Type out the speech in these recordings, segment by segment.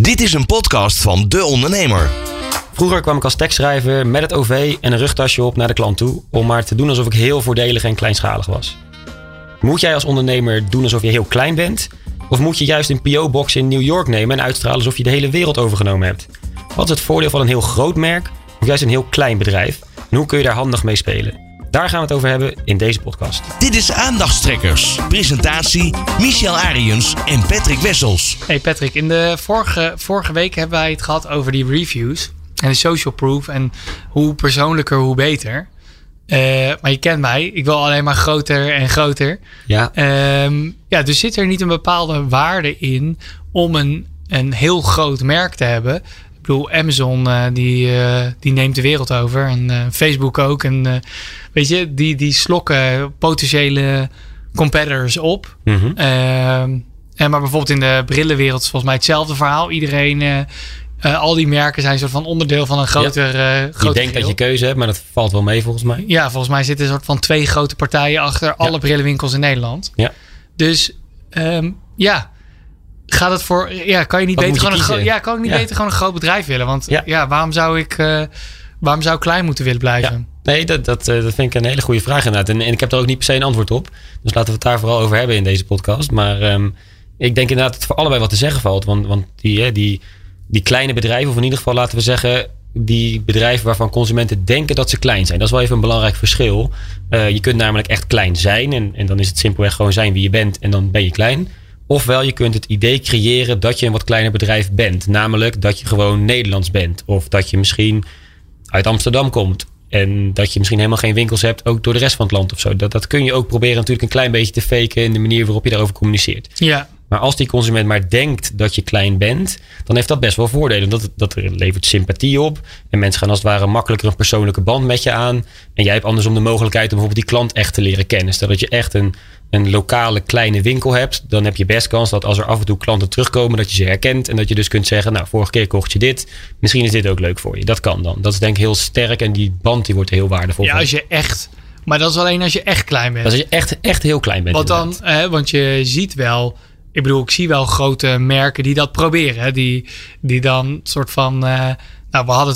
Dit is een podcast van De Ondernemer. Vroeger kwam ik als tekstschrijver met het OV en een rugtasje op naar de klant toe. Om maar te doen alsof ik heel voordelig en kleinschalig was. Moet jij als ondernemer doen alsof je heel klein bent? Of moet je juist een PO-box in New York nemen en uitstralen alsof je de hele wereld overgenomen hebt? Wat is het voordeel van een heel groot merk of juist een heel klein bedrijf? En hoe kun je daar handig mee spelen? Daar gaan we het over hebben in deze podcast. Dit is Aandachtstrekkers. Presentatie Michel Ariens en Patrick Wessels. Hey Patrick, in de vorige, vorige week hebben wij het gehad over die reviews en de social proof en hoe persoonlijker, hoe beter. Uh, maar je kent mij, ik wil alleen maar groter en groter. Ja. Um, ja, dus zit er niet een bepaalde waarde in om een, een heel groot merk te hebben? Bedoel, Amazon uh, die, uh, die neemt de wereld over en Facebook ook. En weet je, die, die slokken potentiële competitors op. Mm -hmm. en maar bijvoorbeeld in de brillenwereld is volgens mij hetzelfde verhaal. Iedereen al die merken zijn een soort van onderdeel van een groter. Ja. Je denkt dat je keuze hebt, maar dat valt wel mee volgens mij. Ja, volgens mij zitten een soort van twee grote partijen achter alle brillenwinkels in Nederland. Ja. Dus um, ja, gaat het voor. Ja, kan je niet, Wat beter je gewoon, een, ja, kan ik niet Ja. beter gewoon een groot bedrijf willen? Want ja, Ja. waarom zou ik. Uh, waarom zou ik klein moeten willen blijven? Nee, dat, dat, eh, dat vind ik een hele goede vraag inderdaad. En, en ik heb er ook niet per se een antwoord op. Dus laten we het daar vooral over hebben in deze podcast. Maar ehm, ik denk inderdaad dat het voor allebei wat te zeggen valt. Want, want die, die, die kleine bedrijven, of in ieder geval laten we zeggen, die bedrijven waarvan consumenten denken dat ze klein zijn. Dat is wel even een belangrijk verschil. Uh, je kunt namelijk echt klein zijn. En, en dan is het simpelweg gewoon zijn wie je bent. En dan ben je klein. Ofwel, je kunt het idee creëren dat je een wat kleiner bedrijf bent. Namelijk dat je gewoon Nederlands bent. Of dat je misschien uit Amsterdam komt. En dat je misschien helemaal geen winkels hebt, ook door de rest van het land of zo. Dat, dat kun je ook proberen natuurlijk een klein beetje te faken in de manier waarop je daarover communiceert. Ja, Maar als die consument maar denkt dat je klein bent, dan heeft dat best wel voordelen. Dat, dat levert sympathie op. En mensen gaan als het ware makkelijker een persoonlijke band met je aan. En jij hebt andersom de mogelijkheid om bijvoorbeeld die klant echt te leren kennen. Stel dat je echt een, een lokale kleine winkel hebt, dan heb je best kans dat als er af en toe klanten terugkomen, dat je ze herkent. En dat je dus kunt zeggen, nou, vorige keer kocht je dit. Misschien is dit ook leuk voor je. Dat kan dan. Dat is denk ik heel sterk en die band die wordt heel waardevol ja als je echt. Maar dat is alleen als je echt klein bent. Dat is als je echt, echt heel klein bent. Want dan, hè, want je ziet wel, ik bedoel, ik zie wel grote merken die dat proberen. Hè, die, die dan soort van, eh, nou, we hadden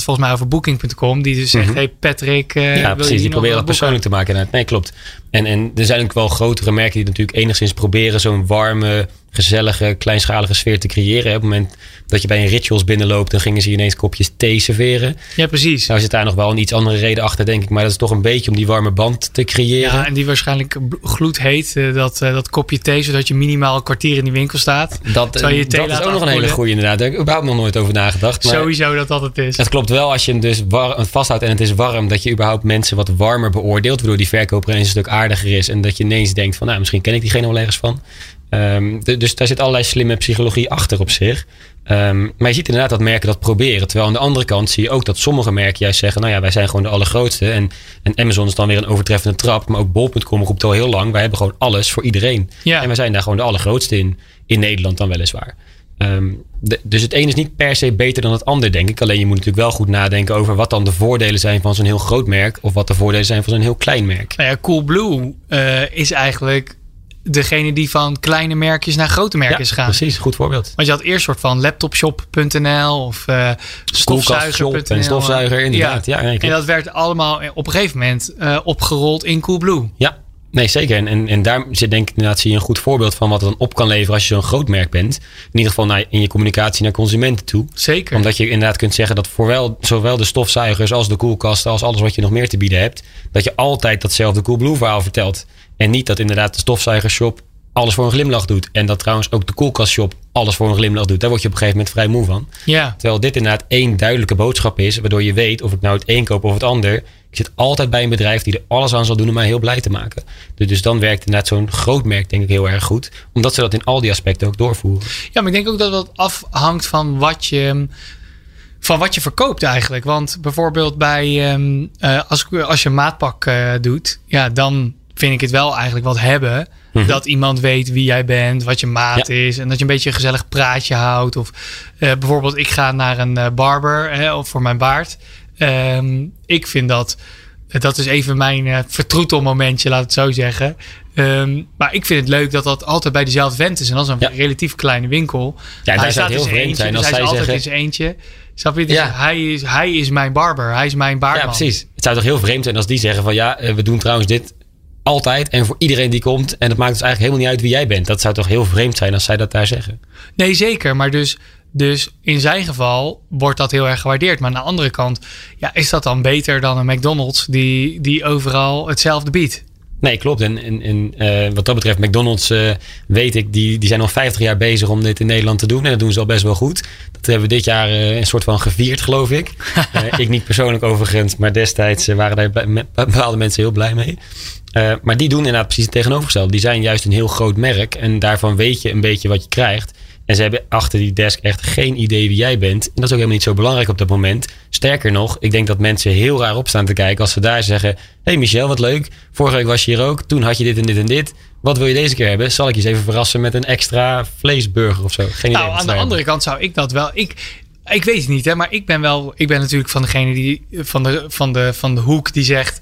het eh. En, en er zijn ook wel grotere merken die natuurlijk enigszins proberen zo'n warme, gezellige, kleinschalige sfeer te creëren. Op het moment dat je bij een rituals binnenloopt, dan gingen ze ineens kopjes thee serveren. Ja, precies. Nou zit daar nog wel een iets andere reden achter, denk ik. Maar dat is toch een beetje om die warme band te creëren. Ja, en die waarschijnlijk gloedheet, eh, dat, eh, dat kopje thee, zodat je minimaal een kwartier in die winkel staat. dat thee dat is ook nog een hele goede inderdaad. Daar heb ik überhaupt nog nooit over nagedacht. Maar Sowieso dat dat het is. Het klopt wel als je hem dus war, vasthoudt en het is warm, dat je überhaupt mensen wat warmer beoordeelt, waardoor die verkoper ineens een stuk aardiger is en dat je ineens denkt van, nou, misschien ken ik diegene wel ergens van. Ehm, dus daar zit allerlei slimme psychologie achter op zich. Ehm, maar je ziet inderdaad dat merken dat proberen. Terwijl aan de andere kant zie je ook dat sommige merken juist zeggen, nou ja, wij zijn gewoon de allergrootste. En, en Amazon is dan weer een overtreffende trap. Maar ook Bol.com roept al heel lang, wij hebben gewoon alles voor iedereen. Ja. En wij zijn daar gewoon de allergrootste in. In Nederland dan weliswaar. Ehm, de- dus het een is niet per se beter dan het ander, denk ik. Alleen je moet natuurlijk wel goed nadenken over wat dan de voordelen zijn van zo'n heel groot merk. Of wat de voordelen zijn van zo'n heel klein merk. Nou ja, Coolblue eh is eigenlijk degene die van kleine merkjes naar grote merken is gegaan. precies. Goed voorbeeld. Want je had eerst soort van laptopshop.nl of eh stofzuiger.nl. En stofzuiger, inderdaad. Ja, en dat werd allemaal op een gegeven moment eh, opgerold in Coolblue. Ja, nee, zeker. En, en, en daar zit denk ik inderdaad zie je een goed voorbeeld van wat het dan op kan leveren als je zo'n groot merk bent. In ieder geval naar, in je communicatie naar consumenten toe. Zeker. Omdat je inderdaad kunt zeggen dat voor wel, zowel de stofzuigers als de koelkasten, als alles wat je nog meer te bieden hebt, dat je altijd datzelfde Coolblue verhaal vertelt. En niet dat inderdaad de stofzuigershop alles voor een glimlach doet. En dat trouwens ook de koelkastshop alles voor een glimlach doet. Daar word je op een gegeven moment vrij moe van. ja. Terwijl dit inderdaad één duidelijke boodschap is, waardoor je weet of ik nou het een koop of het ander. Ik zit altijd bij een bedrijf die er alles aan zal doen om mij heel blij te maken. Dus, dus dan werkt inderdaad zo'n groot merk denk ik heel erg goed. Omdat ze dat in al die aspecten ook doorvoeren. ja, maar ik denk ook dat dat afhangt van wat je, van wat je verkoopt eigenlijk. Want bijvoorbeeld bij, ehm, eh, als, als je een maatpak eh, doet, ja, dan vind ik het wel eigenlijk wat hebben. Mhm. Dat iemand weet wie jij bent, wat je maat Ja. is. En dat je een beetje een gezellig praatje houdt. Of eh, bijvoorbeeld, ik ga naar een eh, barber hè, of voor mijn baard. Ehm, ik vind dat, dat is even mijn eh vertroetelmomentje, laat het zo zeggen. Ehm, maar ik vind het leuk dat dat altijd bij dezelfde vent is. En dat is een Ja. relatief kleine winkel. Ja, hij het heel in zijn vreemd eentje, zijn dus hij is altijd zeggen... in zijn eentje. Snap je? Dus Ja. hij, is, hij is mijn barber. Hij is mijn baardman. Ja, precies. Het zou toch heel vreemd zijn als die zeggen van ja, eh, we doen trouwens dit altijd en voor iedereen die komt. En het maakt dus eigenlijk helemaal niet uit wie jij bent. Dat zou toch heel vreemd zijn als zij dat daar zeggen. Nee, zeker. Maar dus, dus in zijn geval wordt dat heel erg gewaardeerd. Maar aan de andere kant, ja, is dat dan beter dan een McDonald's die, die overal hetzelfde biedt? Nee, klopt. En, en, en eh, wat dat betreft, McDonald's eh, weet ik, die, die zijn al 50 jaar bezig om dit in Nederland te doen. En dat doen ze al best wel goed. Dat hebben we dit jaar eh, een soort van gevierd, geloof ik. Ik niet persoonlijk overigens, maar destijds waren daar bepaalde mensen heel blij mee. Maar die doen inderdaad precies het tegenovergestelde. Die zijn juist een heel groot merk en daarvan weet je een beetje wat je krijgt. En ze hebben achter die desk echt geen idee wie jij bent. En dat is ook helemaal niet zo belangrijk op dat moment. Sterker nog, ik denk dat mensen heel raar op staan te kijken als ze daar zeggen: Hey Michel, wat leuk. Vorige week was je hier ook. Toen had je dit en dit en dit. Wat wil je deze keer hebben? Zal ik je eens even verrassen met een extra vleesburger of zo? Geen. Nou, aan de andere kant zou ik dat wel. Ik, ik weet het niet, hè, maar ik ben wel. Ik ben natuurlijk van degene die. van de, van de, van de hoek die zegt.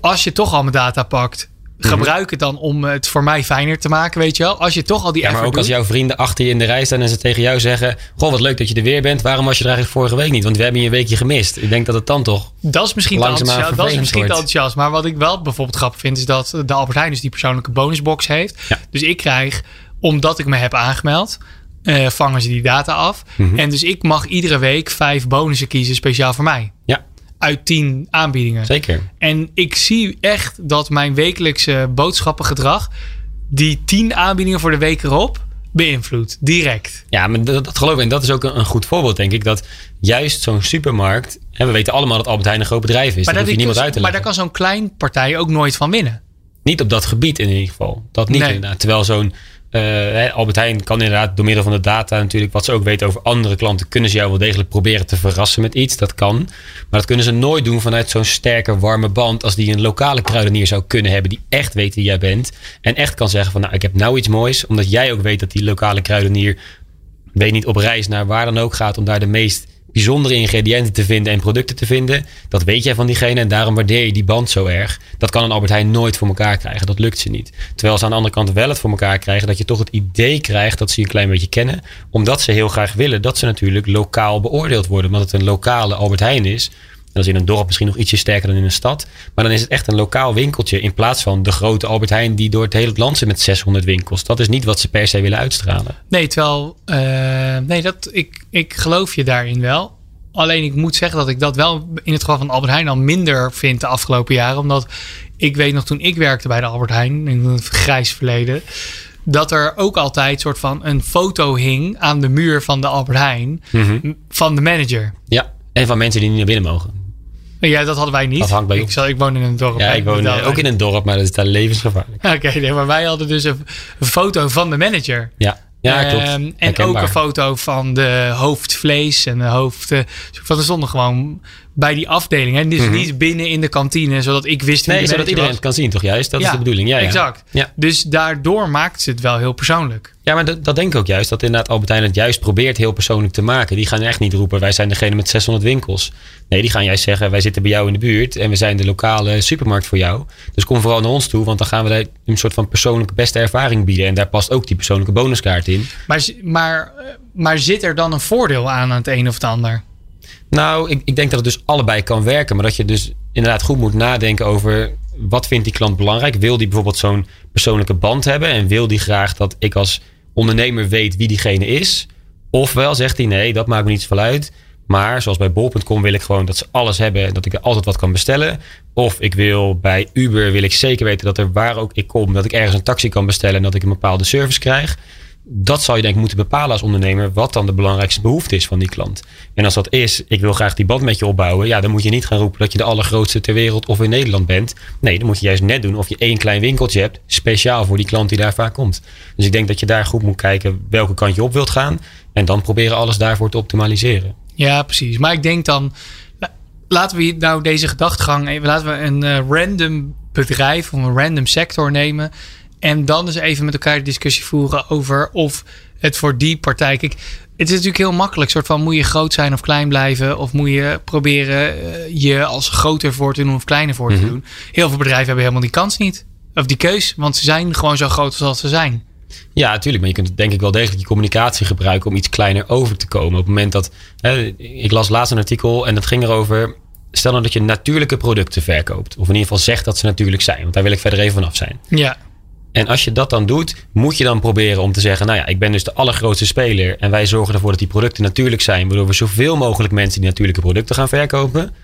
Als je toch al mijn data pakt. Mhm. Gebruik het dan om het voor mij fijner te maken, weet je wel. Als je toch al die Ja, maar ook als jouw vrienden achter je in de rij staan en ze tegen jou zeggen: Goh, wat leuk dat je er weer bent. Waarom was je er eigenlijk vorige week niet? Want we hebben je een weekje gemist. Ik denk dat het dan toch. Dat is misschien enthousiast. Dat is misschien te enthousiast. Maar wat ik wel bijvoorbeeld grappig vind, is dat de Albert Heijn dus die persoonlijke bonusbox heeft. Ja. Dus ik krijg, omdat ik me heb aangemeld, eh, vangen ze die data af. Mhm. En dus ik mag iedere week vijf bonussen kiezen, speciaal voor mij. Ja, Uit tien aanbiedingen. zeker. En ik zie echt dat mijn wekelijkse boodschappengedrag die tien aanbiedingen voor de week erop beïnvloedt. Direct. Ja, maar dat, dat geloof ik. En dat is ook een, een goed voorbeeld, denk ik. Dat juist zo'n supermarkt. Hè, we weten allemaal dat Albert Heijn een groot bedrijf is. Maar, dat dat niemand dus- uit te maar daar kan zo'n klein partij ook nooit van winnen. Niet op dat gebied in ieder geval. Dat niet Nee. inderdaad. Terwijl zo'n hè, Albert Heijn kan inderdaad door middel van de data natuurlijk... wat ze ook weten over andere klanten... kunnen ze jou wel degelijk proberen te verrassen met iets. Dat kan. Maar dat kunnen ze nooit doen vanuit zo'n sterke warme band... als die een lokale kruidenier zou kunnen hebben... die echt weet wie jij bent. En echt kan zeggen van nou, ik heb nou iets moois. Omdat jij ook weet dat die lokale kruidenier... weet niet op reis naar waar dan ook gaat... om daar de meest bijzondere ingrediënten te vinden en producten te vinden. Dat weet jij van diegene en daarom waardeer je die band zo erg. Dat kan een Albert Heijn nooit voor elkaar krijgen. Dat lukt ze niet. Terwijl ze aan de andere kant wel het voor elkaar krijgen dat je toch het idee krijgt dat ze je een klein beetje kennen. Omdat ze heel graag willen dat ze natuurlijk lokaal beoordeeld worden. Omdat het een lokale Albert Heijn is. Dat is in een dorp misschien nog ietsje sterker dan in een stad. Maar dan is het echt een lokaal winkeltje. In plaats van de grote Albert Heijn die door het hele land zit met 600 winkels. Dat is niet wat ze per se willen uitstralen. Nee, terwijl. eh, nee, dat, ik, ik geloof je daarin wel. Alleen ik moet zeggen dat ik dat wel in het geval van Albert Heijn al minder vind de afgelopen jaren. Omdat ik weet nog toen ik werkte bij de Albert Heijn in het grijs verleden. Dat er ook altijd soort van een foto hing aan de muur van de Albert Heijn. Mhm. Van de manager. Ja, en van mensen die niet naar binnen mogen. Ja, dat hadden wij niet. Dat hangt bij ik, zal, ik woon in een dorp. Ja, ik woon eh, ook in een dorp, maar dat is daar levensgevaarlijk. Oké, nee, maar wij hadden dus een, een foto van de manager. Ja, ja klopt. Ehm, en ook een foto van de hoofdvlees en de hoofd. eh, van er stonden gewoon bij die afdeling. En dus niet binnen in de kantine, zodat ik wist wie Nee, de zodat iedereen was. het kan zien, toch juist? Dat is de bedoeling. Ja, ja. Exact. Ja. Dus daardoor maakt ze het wel heel persoonlijk. Ja, maar dat, dat denk ik ook juist. Dat inderdaad Albert Heijn het juist probeert heel persoonlijk te maken. Die gaan echt niet roepen, wij zijn degene met 600 winkels. Nee, die gaan juist zeggen, wij zitten bij jou in de buurt. En we zijn de lokale supermarkt voor jou. Dus kom vooral naar ons toe, want dan gaan we daar een soort van persoonlijke beste ervaring bieden. En daar past ook die persoonlijke bonuskaart in. Maar, maar, eh, maar zit er dan een voordeel aan aan het een of het ander? Nou, ik, ik denk dat het dus allebei kan werken. Maar dat je dus inderdaad goed moet nadenken over wat vindt die klant belangrijk. Wil die bijvoorbeeld zo'n persoonlijke band hebben? En wil die graag dat ik als ondernemer weet wie diegene is? Ofwel zegt hij nee, dat maakt me niet zoveel uit. Maar zoals bij bol.com wil ik gewoon dat ze alles hebben. en Dat ik er altijd wat kan bestellen. Of ik wil bij Uber wil ik zeker weten dat er waar ook ik kom. Dat ik ergens een taxi kan bestellen en dat ik een bepaalde service krijg dat zou je denk ik moeten bepalen als ondernemer wat dan de belangrijkste behoefte is van die klant. En als dat is, ik wil graag die band met je opbouwen, ja, dan moet je niet gaan roepen dat je de allergrootste ter wereld of in Nederland bent. Nee, dan moet je juist net doen of je één klein winkeltje hebt, speciaal voor die klant die daar vaak komt. Dus ik denk dat je daar goed moet kijken welke kant je op wilt gaan en dan proberen alles daarvoor te optimaliseren. Ja, precies. Maar ik denk dan, la- laten we nou deze gedachtegang, even, laten we een eh, random bedrijf of een random sector nemen. En dan eens even met elkaar de discussie voeren over of het voor die partij. Kijk, het is natuurlijk heel makkelijk. soort van moet je groot zijn of klein blijven? Of moet je proberen eh, je als groter voor te doen of kleiner voor te Mhm. doen? Heel veel bedrijven hebben helemaal die kans niet. of die keus, want ze zijn gewoon zo groot zoals ze zijn. Ja, natuurlijk. Maar je kunt denk ik wel degelijk je communicatie gebruiken om iets kleiner over te komen. Op het moment dat. Hè, ik las laatst een artikel en dat ging erover. Stel nou dat je natuurlijke producten verkoopt. Of in ieder geval zegt dat ze natuurlijk zijn. Want daar wil ik verder even vanaf zijn. Ja. En als je dat dan doet, moet je dan proberen om te zeggen: Nou ja, ik ben dus de allergrootste speler. En wij zorgen ervoor dat die producten natuurlijk zijn. Waardoor we zoveel mogelijk mensen die natuurlijke producten gaan verkopen.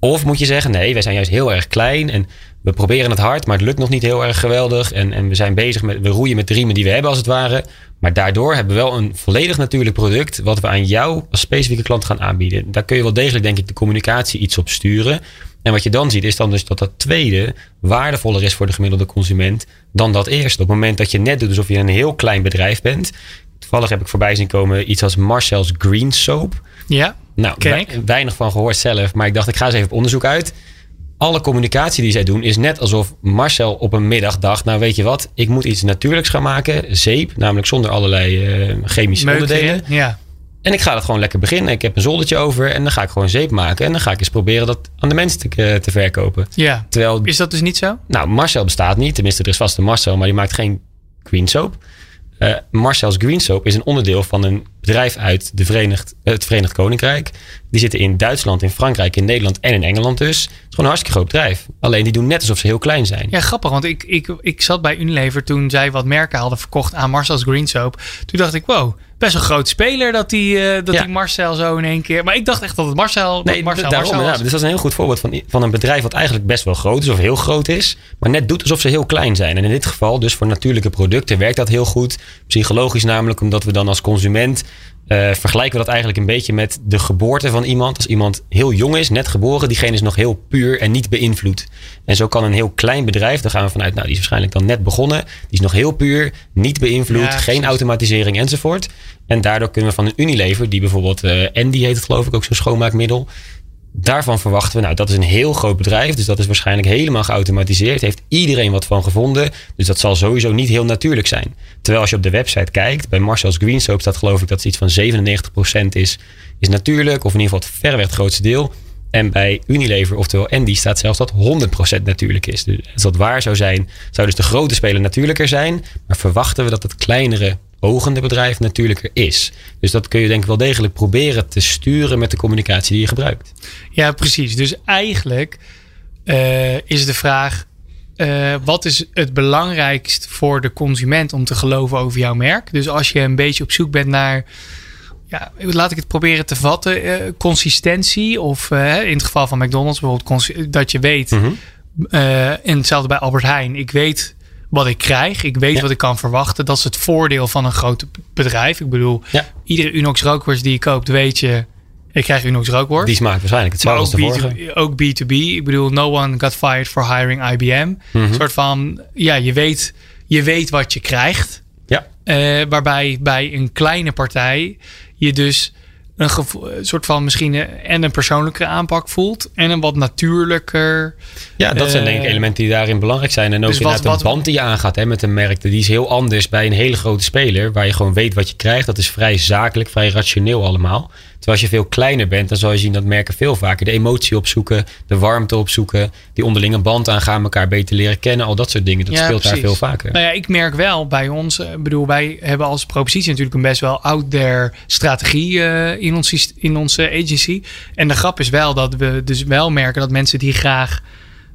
Of moet je zeggen: Nee, wij zijn juist heel erg klein. En we proberen het hard, maar het lukt nog niet heel erg geweldig. En, en we zijn bezig met, we roeien met de riemen die we hebben als het ware. Maar daardoor hebben we wel een volledig natuurlijk product. wat we aan jou als specifieke klant gaan aanbieden. Daar kun je wel degelijk, denk ik, de communicatie iets op sturen. En wat je dan ziet, is dan dus dat dat tweede waardevoller is voor de gemiddelde consument dan dat eerste. Op het moment dat je net doet alsof je een heel klein bedrijf bent. Toevallig heb ik voorbij zien komen iets als Marcel's Green Soap. Ja. Nou, weinig van gehoord zelf, maar ik dacht, ik ga eens even op onderzoek uit alle communicatie die zij doen is net alsof Marcel op een middag dacht: Nou, weet je wat, ik moet iets natuurlijks gaan maken. Zeep, namelijk zonder allerlei uh, chemische onderdelen. Ja. En ik ga dat gewoon lekker beginnen. Ik heb een zoldertje over en dan ga ik gewoon zeep maken. En dan ga ik eens proberen dat aan de mensen te, eh, te verkopen. Ja. Terwijl, is dat dus niet zo? Nou, Marcel bestaat niet. Tenminste, er is vast een Marcel, maar die maakt geen green soap. Uh, Marcel's Green Soap is een onderdeel van een bedrijf uit de Verenigd, het Verenigd Koninkrijk. Die zitten in Duitsland, in Frankrijk, in Nederland en in Engeland dus. Het is gewoon een hartstikke groot bedrijf. Alleen die doen net alsof ze heel klein zijn. Ja, grappig. Want ik, ik, ik zat bij Unilever toen zij wat merken hadden verkocht aan Marcel's Green Soap. Toen dacht ik, wow, best een groot speler dat die, uh, dat die Marcel zo in één keer. Maar ik dacht echt dat het Marcel. Nee, Marcel, daarom, Marcel ja, dus dat is een heel goed voorbeeld van, van een bedrijf wat eigenlijk best wel groot is of heel groot is. Maar net doet alsof ze heel klein zijn. En in dit geval, dus voor natuurlijke producten, werkt dat heel goed. Psychologisch namelijk, omdat we dan als consument uh, vergelijken we dat eigenlijk een beetje met de geboorte van iemand. Als iemand heel jong is, net geboren, diegene is nog heel puur en niet beïnvloed. En zo kan een heel klein bedrijf, daar gaan we vanuit, nou die is waarschijnlijk dan net begonnen. Die is nog heel puur, niet beïnvloed, geen automatisering enzovoort. En daardoor kunnen we van een Unilever, die bijvoorbeeld uh, Andy heet het geloof ik, ook zo'n schoonmaakmiddel daarvan verwachten we, nou, dat is een heel groot bedrijf. Dus dat is waarschijnlijk helemaal geautomatiseerd. Heeft iedereen wat van gevonden. Dus dat zal sowieso niet heel natuurlijk zijn. Terwijl als je op de website kijkt, bij Marcel's Green Soap staat geloof ik dat het iets van 97% is, is natuurlijk. Of in ieder geval het verreweg het grootste deel. En bij Unilever, oftewel Andy, staat zelfs dat 100% natuurlijk is. Dus als dat waar zou zijn, zou dus de grote speler natuurlijker zijn. Maar verwachten we dat het kleinere ogende bedrijf natuurlijker is. Dus dat kun je denk ik wel degelijk proberen te sturen met de communicatie die je gebruikt. Ja, precies. Dus eigenlijk uh, is de vraag: uh, wat is het belangrijkst voor de consument om te geloven over jouw merk? Dus als je een beetje op zoek bent naar. Ja, laat ik het proberen te vatten. Uh, consistentie. Of in het geval van McDonald's bijvoorbeeld, dat je weet. Mm -hmm. en hetzelfde bij Albert Heijn. Ik weet wat ik krijg. Ik weet wat ik kan verwachten. Dat is het voordeel van een groot bedrijf. Ik bedoel, ja. iedere Unox rookworst die je koopt, weet je... Ik krijg Unox rookworst. Die smaakt waarschijnlijk hetzelfde als de vorige. Ook B2B. Ik bedoel, no one got fired for hiring IBM. Mm -hmm. Een soort van, ja, je weet, je weet wat je krijgt. Ja. Uh, waarbij bij een kleine partij je dus een, soort van misschien en een persoonlijke aanpak voelt. En een wat natuurlijker. Ja, dat zijn denk ik eh, elementen die daarin belangrijk zijn. En ook dus inderdaad wat, een band die je aangaat hè, met een merk. Die is heel anders bij een hele grote speler. Waar je gewoon weet wat je krijgt. Dat is vrij zakelijk, vrij rationeel allemaal. Terwijl als je veel kleiner bent, dan zal je zien dat merken veel vaker de emotie opzoeken, de warmte opzoeken, die onderlinge band aangaan, elkaar beter leren kennen, al dat soort dingen. Dat speelt daar veel vaker. Nou ja, ik merk wel bij ons, ik bedoel, wij hebben als propositie natuurlijk een best wel out there strategie uh, in, ons, in onze agency. En de grap is wel dat we dus wel merken dat mensen die graag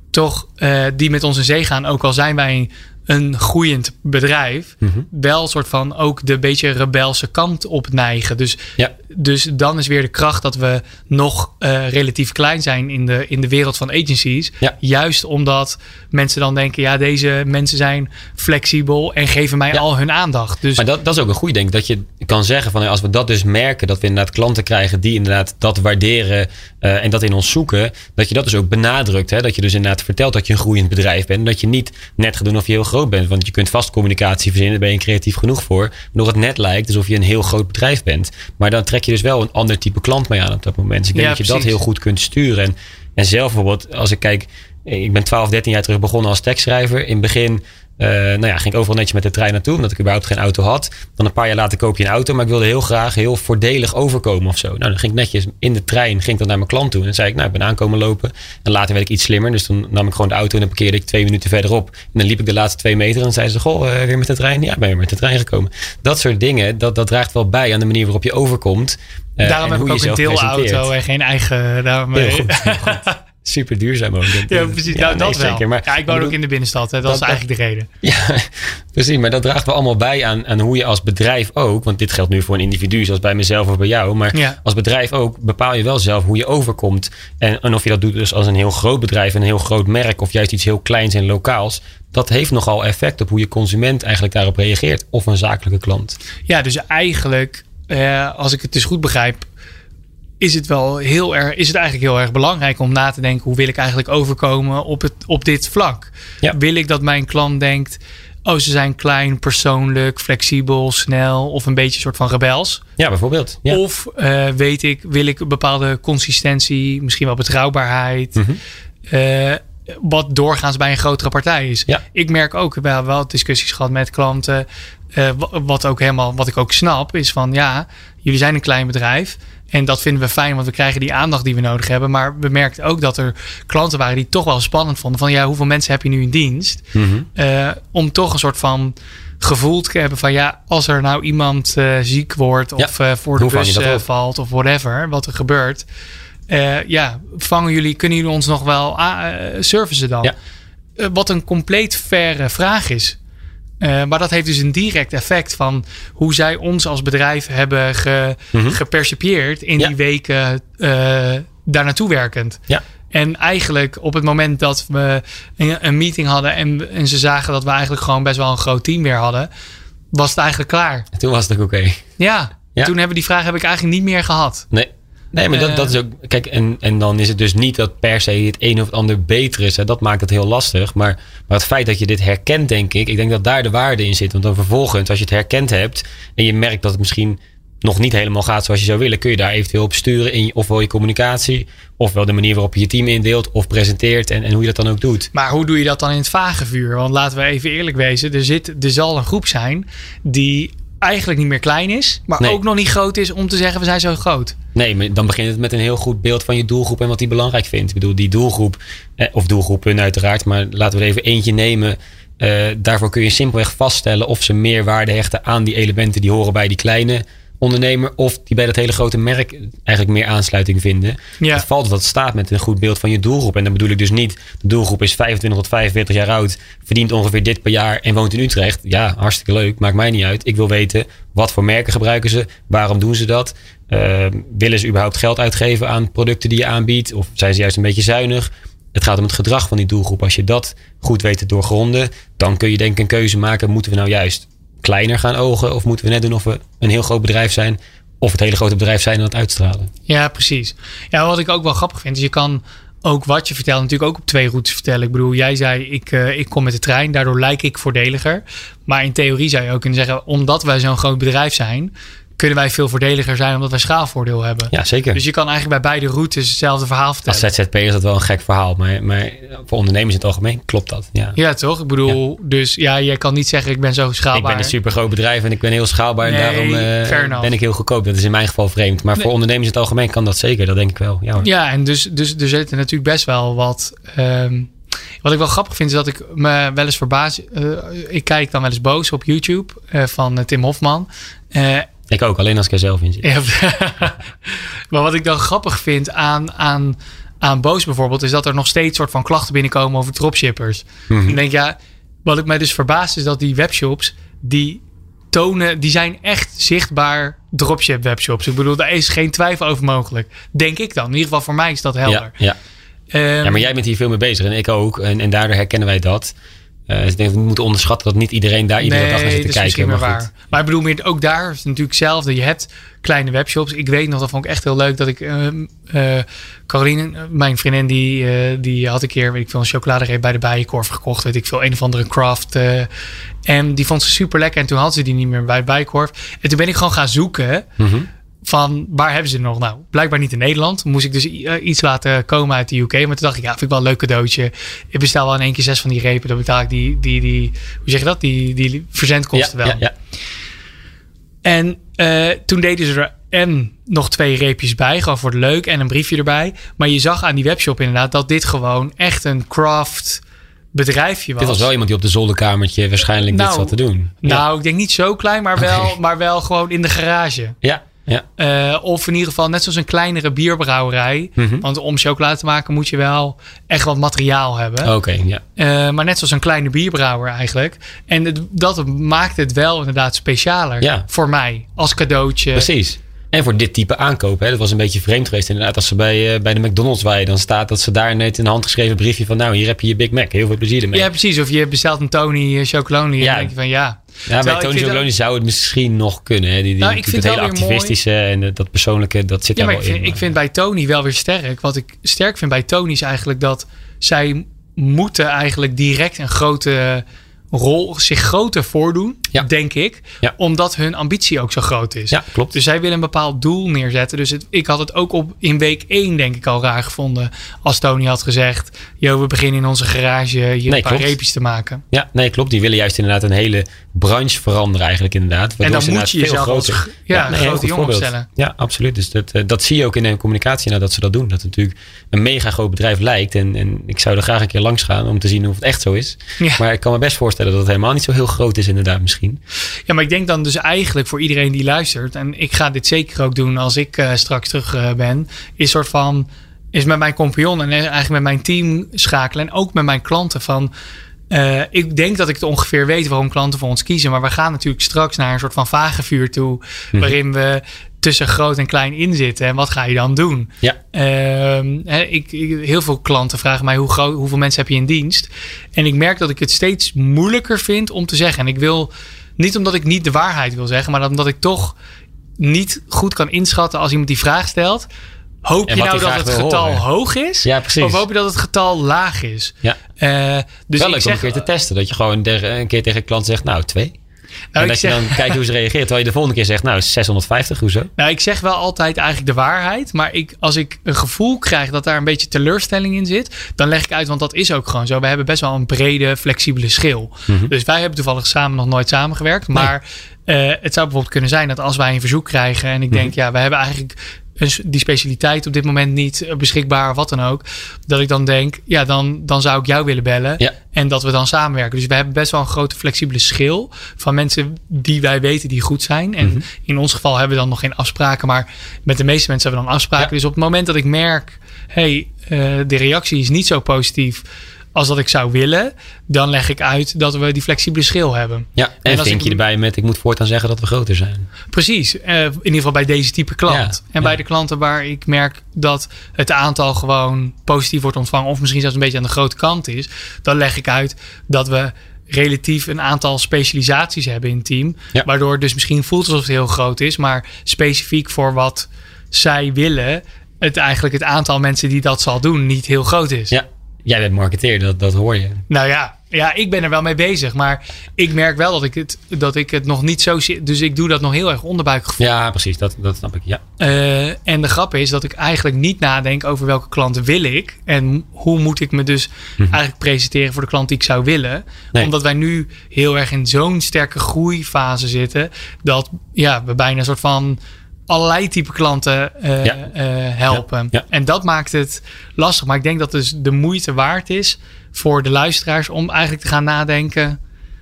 toch uh, die met ons in zee gaan, ook al zijn wij een groeiend bedrijf mm -hmm. wel soort van ook de beetje rebelse kant op neigen. Dus, ja. dus dan is weer de kracht dat we nog uh, relatief klein zijn in de, in de wereld van agencies. Ja. Juist omdat mensen dan denken, ja, deze mensen zijn flexibel en geven mij ja. al hun aandacht. Dus, maar dat, dat is ook een goed denk dat je kan zeggen van als we dat dus merken, dat we inderdaad klanten krijgen die inderdaad dat waarderen uh, en dat in ons zoeken, dat je dat dus ook benadrukt. Hè? Dat je dus inderdaad vertelt dat je een groeiend bedrijf bent. Dat je niet net gaat doen of je heel groot bent. Want je kunt vast communicatie verzinnen, daar ben je creatief genoeg voor. Nog het net lijkt alsof je een heel groot bedrijf bent. Maar dan trek je dus wel een ander type klant mee aan op dat moment. Dus ik denk ja, dat je dat heel goed kunt sturen. En, en zelf bijvoorbeeld, als ik kijk, ik ben 12, 13 jaar terug begonnen als tekstschrijver. In het begin Uh, nou ja, ging ik overal netjes met de trein naartoe, omdat ik überhaupt geen auto had. Dan een paar jaar later koop je een auto, maar ik wilde heel graag heel voordelig overkomen of zo. Nou, dan ging ik netjes in de trein, ging ik dan naar mijn klant toe. En dan zei ik, nou, ik ben aankomen lopen. En later werd ik iets slimmer, dus toen nam ik gewoon de auto en dan parkeerde ik twee minuten verderop. En dan liep ik de laatste twee meter en zei ze, goh, uh, weer met de trein? Ja, ben je met de trein gekomen. Dat soort dingen, dat, dat draagt wel bij aan de manier waarop je overkomt. Uh, daarom heb ik ook een deelauto en geen eigen... Daarom, heel goed, heel goed. super duurzaam ook. Ja, precies. Ja, nou, dat wel. Maar, ja, ik woon ook in de binnenstad. Hè. Dat, is eigenlijk de reden. Ja, precies. Maar dat draagt wel allemaal bij aan, aan hoe je als bedrijf ook... want dit geldt nu voor een individu zoals bij mezelf of bij jou... maar ja. als bedrijf ook bepaal je wel zelf hoe je overkomt. En, en of je dat doet dus als een heel groot bedrijf... een heel groot merk of juist iets heel kleins en lokaals... dat heeft nogal effect op hoe je consument eigenlijk daarop reageert. Of een zakelijke klant. Ja, dus eigenlijk... Eh, als ik het dus goed begrijp, is het wel heel erg, is het eigenlijk heel erg belangrijk om na te denken hoe wil ik eigenlijk overkomen op, het, op dit vlak. Wil ik dat mijn klant denkt, oh ze zijn klein, persoonlijk, flexibel, snel of een beetje een soort van rebels. Ja, bijvoorbeeld. Ja. Of uh, weet ik, wil ik een bepaalde consistentie, misschien wel betrouwbaarheid. Mm -hmm. wat doorgaans bij een grotere partij is. Ja. Ik merk ook, we hebben wel discussies gehad met klanten. Uh, wat ook helemaal, wat ik ook snap, is van ja, jullie zijn een klein bedrijf. En dat vinden we fijn, want we krijgen die aandacht die we nodig hebben. Maar we merkten ook dat er klanten waren die toch wel spannend vonden. Van ja, hoeveel mensen heb je nu in dienst? Mhm. uh, om toch een soort van gevoel te hebben van ja, als er nou iemand uh, ziek wordt of ja. uh, voor de bus valt of whatever, wat er gebeurt. ja, vangen jullie, kunnen jullie ons nog wel servicen dan? Ja. wat een compleet verre vraag is. Uh, maar dat heeft dus een direct effect van hoe zij ons als bedrijf hebben ge, Mhm. gepercipieerd in Ja. die weken uh, daar naartoe werkend. Ja. En eigenlijk op het moment dat we een, een meeting hadden en, en ze zagen dat we eigenlijk gewoon best wel een groot team weer hadden, was het eigenlijk klaar. Toen was het ook oké. Ja, Ja. toen hebben die vraag heb ik eigenlijk niet meer gehad. Nee. Nee, maar dat, Eh. dat is ook. Kijk, en, en dan is het dus niet dat per se het een of het ander beter is. Hè. Dat maakt het heel lastig. Maar, maar het feit dat je dit herkent, denk ik. Ik denk dat daar de waarde in zit. Want dan vervolgens, als je het herkend hebt. en je merkt dat het misschien nog niet helemaal gaat zoals je zou willen. kun je daar eventueel op sturen. In ofwel je communicatie. ofwel de manier waarop je je team indeelt. of presenteert. en, en hoe je dat dan ook doet. Maar hoe doe je dat dan in het vage vuur? Want laten we even eerlijk wezen. Er, zit, er zal een groep zijn die eigenlijk niet meer klein is. Maar Nee. ook nog niet groot is om te zeggen we zijn zo groot. Nee, maar dan begint het met een heel goed beeld van je doelgroep en wat die belangrijk vindt. Ik bedoel, die doelgroep, eh, of doelgroepen uiteraard, maar laten we er even eentje nemen. Eh, daarvoor kun je simpelweg vaststellen of ze meer waarde hechten aan die elementen die horen bij die kleine ondernemer. Of die bij dat hele grote merk eigenlijk meer aansluiting vinden. Ja. Het valt wat staat met een goed beeld van je doelgroep. En dan bedoel ik dus niet, de doelgroep is 25 tot 45 jaar oud, verdient ongeveer dit per jaar en woont in Utrecht. Ja, hartstikke leuk, maakt mij niet uit. Ik wil weten, wat voor merken gebruiken ze? Waarom doen ze dat? Eh, willen ze überhaupt geld uitgeven aan producten die je aanbiedt? Of zijn ze juist een beetje zuinig? Het gaat om het gedrag van die doelgroep. Als je dat goed weet te doorgronden, dan kun je denk ik een keuze maken. Moeten we nou juist kleiner gaan ogen? Of moeten we net doen of we een heel groot bedrijf zijn? Of het hele grote bedrijf zijn en dat uitstralen? Ja, precies. Ja, wat ik ook wel grappig vind, is je kan ook wat je vertelt natuurlijk ook op twee routes vertellen. Ik bedoel, jij zei ik, eh, ik kom met de trein, daardoor lijk ik voordeliger. Maar in theorie zou je ook kunnen zeggen, omdat wij zo'n groot bedrijf zijn, kunnen wij veel voordeliger zijn omdat wij schaalvoordeel hebben. Ja, zeker. Dus je kan eigenlijk bij beide routes hetzelfde verhaal vertellen. Als ZZP is dat wel een gek verhaal. Maar, maar voor ondernemers in het algemeen klopt dat. Ja. Ja, toch? Ik bedoel, dus ja, jij kan niet zeggen ik ben zo Ik schaalbaar. ben een super groot bedrijf en ik ben heel schaalbaar. Nee, en daarom eh, ben ik heel goedkoop. Dat is in mijn geval vreemd. Maar Nee. voor ondernemers in het algemeen kan dat zeker. Dat denk ik wel. Ja. Ja, en dus, dus er zitten natuurlijk best wel wat. ehm, wat ik wel grappig vind, is dat ik me wel eens verbaas. eh, ik kijk dan wel eens boos op YouTube eh, van Tim Hofman. Eh, Ik ook, alleen als ik er zelf in zit. Ja, maar wat ik dan grappig vind aan, aan, aan Boos bijvoorbeeld, is dat er nog steeds soort van klachten binnenkomen over dropshippers. Mhm. Ik denk, ja, wat ik mij dus verbaast is dat die webshops, die tonen, die zijn echt zichtbaar dropship webshops. Ik bedoel, daar is geen twijfel over mogelijk. Denk ik dan. In ieder geval voor mij is dat helder. Ja, ja. Ehm, ja, maar jij bent hier veel mee bezig en ik ook. En, en daardoor herkennen wij dat. Eh, dus ik denk dat we moeten onderschatten dat niet iedereen daar iedere dag naar zit te dat kijken. Maar goed. waar. Maar ik bedoel, meer, ook daar is het natuurlijk hetzelfde. Je hebt kleine webshops. Ik weet nog, dat vond ik echt heel leuk, dat ik... eh Caroline, eh, mijn vriendin, die, die had een keer, weet ik veel, een chocoladereep bij de Bijenkorf gekocht. Weet ik veel, een of andere craft. en die vond ze super lekker. En toen had ze die niet meer bij de Bijenkorf. En toen ben ik gewoon gaan zoeken. Mhm. Van waar hebben ze nog? Nou, blijkbaar niet in Nederland. Moest ik dus eh, iets laten komen uit de UK. Maar toen dacht ik, ja, vind ik wel een leuk cadeautje. Ik bestel wel in één keer zes van die repen. Dan betaal ik die, die, die hoe zeg je dat? Die, die verzendkosten ja, wel. Ja, ja. En eh, toen deden ze er en nog twee reepjes bij, gewoon voor het leuk en een briefje erbij. Maar je zag aan die webshop inderdaad dat dit gewoon echt een craft bedrijfje was. Dit was wel iemand die op de zolderkamertje waarschijnlijk Nou, dit zat te doen. Nou, ik denk niet zo klein, maar wel, maar wel gewoon in de garage. ja, ja. Eh, of in ieder geval net zoals een kleinere bierbrouwerij. Mhm. Want om chocolade te maken moet je wel echt wat materiaal hebben. Oké, ja. Eh, maar net zoals een kleine bierbrouwer eigenlijk. En het- dat maakt het wel inderdaad specialer Ja. voor mij als cadeautje. Precies. En voor dit type aankoop. Hè, dat was een beetje vreemd geweest inderdaad. Als ze bij, eh, bij de McDonald's waren, dan staat dat ze daar net een handgeschreven briefje van... Nou, hier heb je je Big Mac. Heel veel plezier ermee. Ja, precies. Of je bestelt een Tony eh, chocolonely. En Ja. dan denk je van ja. Ja, bij Tony vind Chocolonely zou het misschien nog kunnen. Hè? Die, die, Nou, ik vind het wel hele mooi- activistische en eh, dat persoonlijke, dat zit Ja, daar maar ik wel vind, in. ik vind bij Tony wel weer sterk. Wat ik sterk vind bij Tony is eigenlijk dat zij moeten eigenlijk direct een grote rol zich groter voordoen, Ja. denk ik. Ja. Omdat hun ambitie ook zo groot is. Ja, klopt. Dus zij willen een bepaald doel neerzetten. Dus het, ik had het ook op in week 1 denk ik al raar gevonden. Als Tony had gezegd, yo, we beginnen in onze garage hier Nee, een paar klopt. reepjes te maken. Ja, nee, klopt. Die willen juist inderdaad een hele branche veranderen eigenlijk inderdaad. En dan moet je jezelf als groter- ja, nee, grote jongen opstellen. Ja, absoluut. Dus dat, eh, dat zie je ook in de communicatie nou, dat ze dat doen. Dat het natuurlijk een mega groot bedrijf lijkt. En, en ik zou er graag een keer langs gaan om te zien of het echt zo is. Ja. Maar ik kan me best voorstellen dat het helemaal niet zo heel groot is inderdaad misschien. Ja, maar ik denk dan dus eigenlijk voor iedereen die luistert, en ik ga dit zeker ook doen als ik eh, straks terug eh, ben, is soort van, is met mijn compagnon en eigenlijk met mijn team schakelen en ook met mijn klanten van, eh, ik denk dat ik het ongeveer weet waarom klanten voor ons kiezen, maar we gaan natuurlijk straks naar een soort van vagevuur toe, waarin we tussen groot en klein in zitten. En wat ga je dan doen? Ja, Ehm, ik, ik- heel veel klanten vragen mij hoe groot, hoeveel mensen heb je in dienst. En ik merk dat ik het steeds moeilijker vind om te zeggen. En ik wil niet omdat ik niet de waarheid wil zeggen, maar omdat ik toch niet goed kan inschatten als iemand die vraag stelt. Hoop je nou dat het getal horen. hoog is? Ja, precies. Of hoop je dat het getal laag is? ja. Eh, dus wel leuk zeg, om een keer te testen. Dat je gewoon een keer tegen een klant zegt, nou twee. nou, en dat zeg, je dan kijkt hoe ze reageert. Terwijl je de volgende keer zegt, nou 650, hoezo? Nou, ik zeg wel altijd eigenlijk de waarheid. Maar ik, als ik een gevoel krijg dat daar een beetje teleurstelling in zit, dan leg ik uit, want dat is ook gewoon zo. We hebben best wel een brede, flexibele schil. Mhm. Dus wij hebben toevallig samen nog nooit samengewerkt. Maar eh, het zou bijvoorbeeld kunnen zijn dat als wij een verzoek krijgen en ik Mhm. denk, ja, we hebben eigenlijk die specialiteit op dit moment niet eh, beschikbaar of wat dan ook. Dat ik dan denk, ja, dan, dan zou ik jou willen bellen. Ja. En dat we dan samenwerken. Dus we hebben best wel een grote flexibele schil van mensen die wij weten die goed zijn. En Mhm. in ons geval hebben we dan nog geen afspraken, maar met de meeste mensen hebben we dan afspraken. Ja. Dus op het moment dat ik merk, hey, eh, de reactie is niet zo positief als dat ik zou willen, dan leg ik uit dat we die flexibele schil hebben. Ja, en, vink ik- je erbij met, ik moet voortaan zeggen dat we groter zijn. Precies, eh, in ieder geval bij deze type klant. Ja, en bij de klanten waar ik merk dat het aantal gewoon positief wordt ontvangen, of misschien zelfs een beetje aan de grote kant is, dan leg ik uit dat we relatief een aantal specialisaties hebben in het team. Ja. Waardoor het dus misschien voelt alsof het heel groot is, maar specifiek voor wat zij willen, het eigenlijk het aantal mensen die dat zal doen niet heel groot is. Ja, jij bent marketeer, dat, dat hoor je. Nou ja, ja, ik ben er wel mee bezig. Maar ik merk wel dat ik het, dat ik het nog niet zo zie. Dus ik doe dat nog heel erg onderbuikgevoel. Ja, precies, dat, dat snap ik. Ja. Eh, en de grap is dat ik eigenlijk niet nadenk over welke klanten wil ik. En hoe moet ik me dus eigenlijk presenteren voor de klant die ik zou willen. Mhm. Nee. Omdat wij nu heel erg in zo'n sterke groeifase zitten. Dat ja, we bijna een soort van allerlei type klanten eh, Ja. eh, helpen. Ja, ja. En dat maakt het lastig. Maar ik denk dat dus de moeite waard is voor de luisteraars om eigenlijk te gaan nadenken.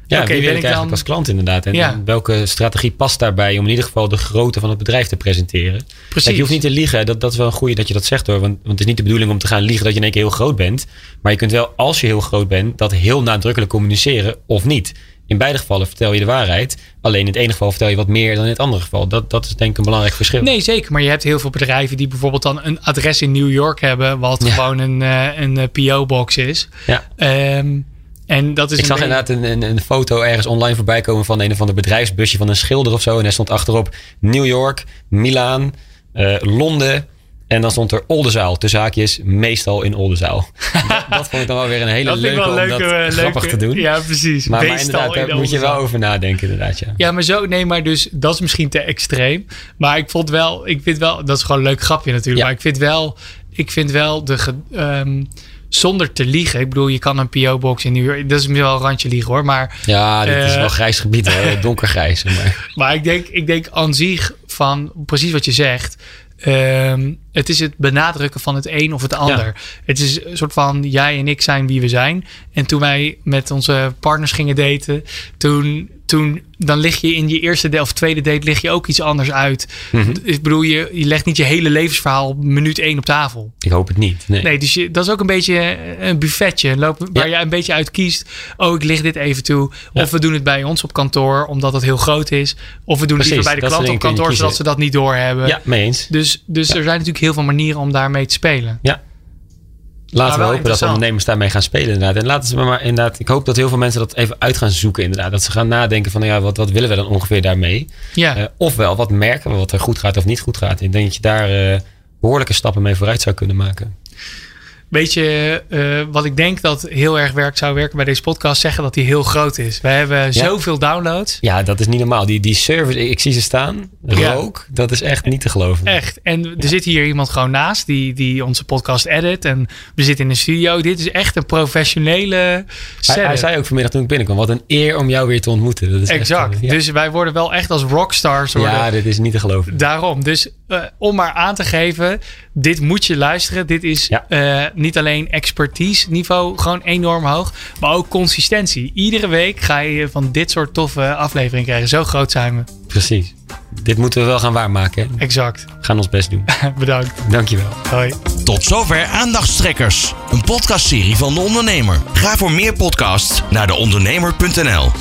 Ja, Oké, wie ben ik dan- als klant inderdaad? En, Ja. en welke strategie past daarbij om in ieder geval de grootte van het bedrijf te presenteren? Precies. Kijk, je hoeft niet te liegen. Dat, dat is wel een goede dat je dat zegt hoor. Want, want het is niet de bedoeling om te gaan liegen dat je in één keer heel groot bent. Maar je kunt wel, als je heel groot bent, dat heel nadrukkelijk communiceren of niet. In beide gevallen vertel je de waarheid. Alleen in het ene geval vertel je wat meer dan in het andere geval. Dat, dat is denk ik een belangrijk verschil. Nee, zeker. Maar je hebt heel veel bedrijven die bijvoorbeeld dan een adres in New York hebben, wat Ja. gewoon een, eh, een eh, PO-box is. Ja. Ehm, en dat is Ik zag inderdaad een, een, een foto ergens online voorbij komen van een of ander bedrijfsbusje van een schilder of zo. En er stond achterop New York, Milaan, eh, Londen, En dan stond er Oldenzaal, tussen haakjes, meestal in Oldenzaal. dat, dat vond ik dan wel weer een hele leuke wel om leuke, dat leuke- grappig te doen. Ja, precies. maar, in daar moet je wel over nadenken inderdaad, ja. Ja, maar zo, nee, maar dus dat is misschien te extreem. Maar ik vond wel, ik vind wel, dat is gewoon een leuk grapje natuurlijk. Ja. Maar ik vind wel, ik vind wel de, ehm, zonder te liegen. Ik bedoel, je kan een PO-box in New York, dat is wel een randje liegen hoor. Maar, Ja, dit is Eh. wel grijs gebied, hè? donkergrijs. Maar. maar ik denk, ik denk aan zich van precies wat je zegt. ehm, het is het benadrukken van het een of het ander. Het is een soort van jij en ik zijn wie we zijn. En toen wij met onze partners gingen daten, toen, toen dan lig je in je eerste date of tweede date lig je ook iets anders uit. Mhm. Ik bedoel, je, je legt niet je hele levensverhaal op minuut één op tafel. Ik hoop het niet. Nee. Nee, dus je, dat is ook een beetje een buffetje loop, waar Ja. je een beetje uit kiest. Oh, ik lig dit even toe. Ja. Of we doen het bij ons op kantoor, omdat het heel groot is. Of we doen het liever bij de dat klant op kantoor, zodat ze dat niet doorhebben. Ja, mee eens. Dus, dus er zijn natuurlijk heel veel manieren om daarmee te spelen. Ja. Maar Laten we hopen dat ondernemers daarmee gaan spelen inderdaad. En laten ze maar inderdaad, ik hoop dat heel veel mensen dat even uit gaan zoeken inderdaad. Dat ze gaan nadenken van ja, wat, wat willen we dan ongeveer daarmee? Ja, Eh, ofwel, wat merken we wat er goed gaat of niet goed gaat? Ik denk dat je daar eh, behoorlijke stappen mee vooruit zou kunnen maken. Weet je eh, wat ik denk dat heel erg werkt, zou werken bij deze podcast? Zeggen dat die heel groot is. We hebben zoveel downloads. Ja, dat is niet normaal. Die, die servers, ik, zie ze staan. Ja. Rook, dat is echt niet te geloven. Echt. En er zit hier iemand gewoon naast die, die onze podcast edit. En we zitten in de studio. Dit is echt een professionele Hij, hij zei ook vanmiddag toen ik binnenkwam, wat een eer om jou weer te ontmoeten. Dat is echt, exact. eh. Dus wij worden wel echt als rockstars. Worden. ja, dit is niet te geloven. Daarom. Dus eh, om maar aan te geven, dit moet je luisteren. Dit is Ja. eh, niet alleen expertise niveau gewoon enorm hoog, maar ook consistentie. Iedere week ga je van dit soort toffe afleveringen krijgen. Zo groot zijn we. Precies. Dit moeten we wel gaan waarmaken. hè. Exact. We gaan ons best doen. Bedankt. Dankjewel. Hoi. Tot zover Aandachtstrekkers, een podcastserie van de ondernemer. Ga voor meer podcasts naar deondernemer.nl.